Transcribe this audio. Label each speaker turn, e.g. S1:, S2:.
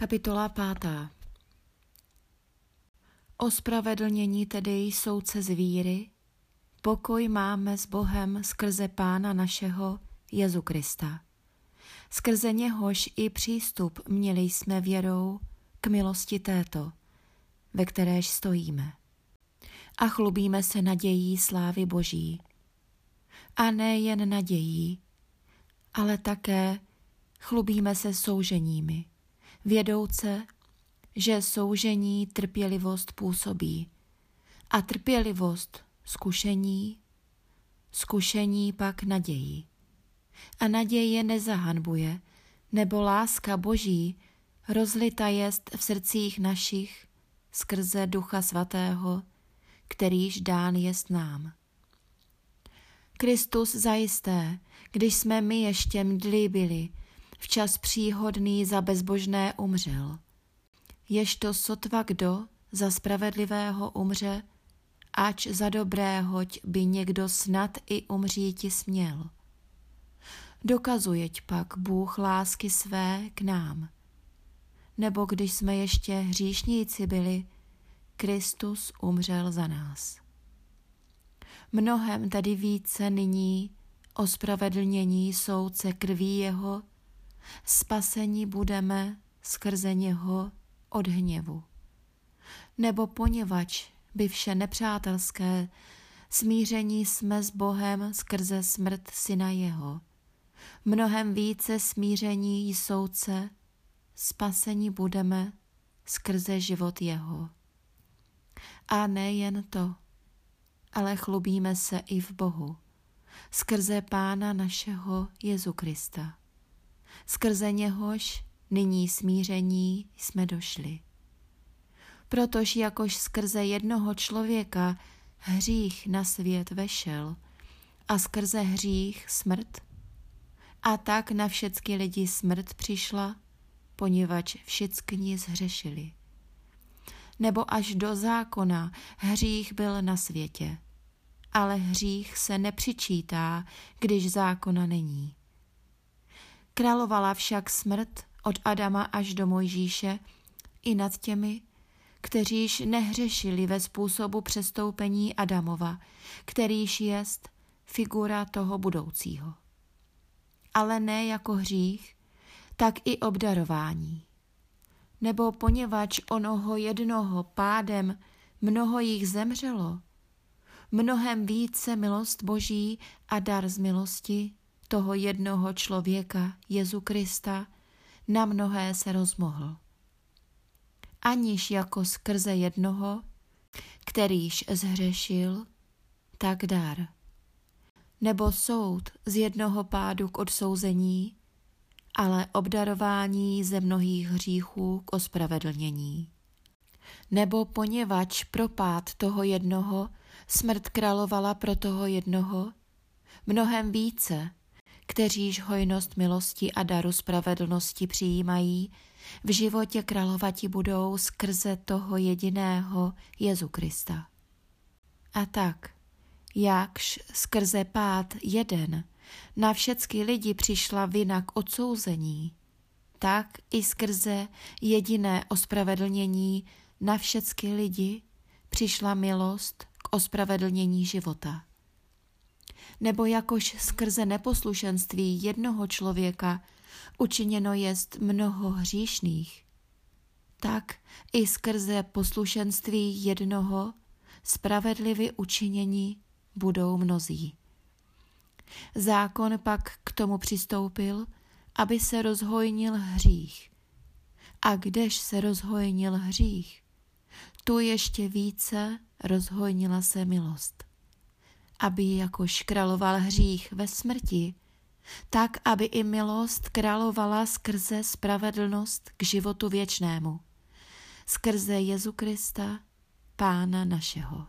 S1: Kapitola pátá Ospravedlnění tedy jsou z víry, pokoj máme s Bohem skrze Pána našeho Jezu Krista. Skrze něhož i přístup měli jsme věrou k milosti této, ve kteréž stojíme. A chlubíme se nadějí slávy Boží. A ne jen nadějí, ale také chlubíme se souženími, vědouce, že soužení trpělivost působí a trpělivost zkušení, zkušení pak nadějí. A naděje nezahanbuje, nebo láska Boží rozlita jest v srdcích našich skrze Ducha Svatého, kterýž dán jest nám. Kristus zajisté, když jsme my ještě mdli byli, včas příhodný za bezbožné umřel. Ježto sotva kdo za spravedlivého umře, ač za dobréhoť by někdo snad i umříti směl. Dokazujeť pak Bůh lásky své k nám. Nebo když jsme ještě hříšníci byli, Kristus umřel za nás. Mnohem tedy více nyní ospravedlnění soudce krví jeho, spasení budeme skrze něho od hněvu. Nebo poněvadž by vše nepřátelské, smíření jsme s Bohem skrze smrt syna jeho. Mnohem více smíření soudce, spasení budeme skrze život jeho. A nejen to, ale chlubíme se i v Bohu, skrze Pána našeho Jezu Krista. Skrze něhož nyní smíření jsme došli. Protož jakož skrze jednoho člověka hřích na svět vešel a skrze hřích smrt, a tak na všechny lidi smrt přišla, poněvadž všichni zhřešili nebo až do zákona hřích byl na světě. Ale hřích se nepřičítá, když zákona není. Královala však smrt od Adama až do Mojžíše i nad těmi, kteříž nehřešili ve způsobu přestoupení Adamova, kterýž jest figura toho budoucího. Ale ne jako hřích, tak i obdarování nebo poněvadž onoho jednoho pádem mnoho jich zemřelo, mnohem více milost Boží a dar z milosti toho jednoho člověka, Jezu Krista, na mnohé se rozmohl. Aniž jako skrze jednoho, kterýž zhřešil, tak dar. Nebo soud z jednoho pádu k odsouzení, ale obdarování ze mnohých hříchů k ospravedlnění. Nebo poněvadž propád toho jednoho, smrt královala pro toho jednoho, mnohem více, kteříž hojnost milosti a daru spravedlnosti přijímají, v životě královati budou skrze toho jediného Jezu Krista. A tak, jakž skrze pád jeden na všechny lidi přišla vina k odsouzení, tak i skrze jediné ospravedlnění na všechny lidi přišla milost k ospravedlnění života. Nebo jakož skrze neposlušenství jednoho člověka učiněno jest mnoho hříšných, tak i skrze poslušenství jednoho spravedlivě učinění budou mnozí. Zákon pak k tomu přistoupil, aby se rozhojnil hřích. A kdež se rozhojnil hřích, tu ještě více rozhojnila se milost. Aby jakož královal hřích ve smrti, tak aby i milost královala skrze spravedlnost k životu věčnému, skrze Jezu Krista, Pána našeho.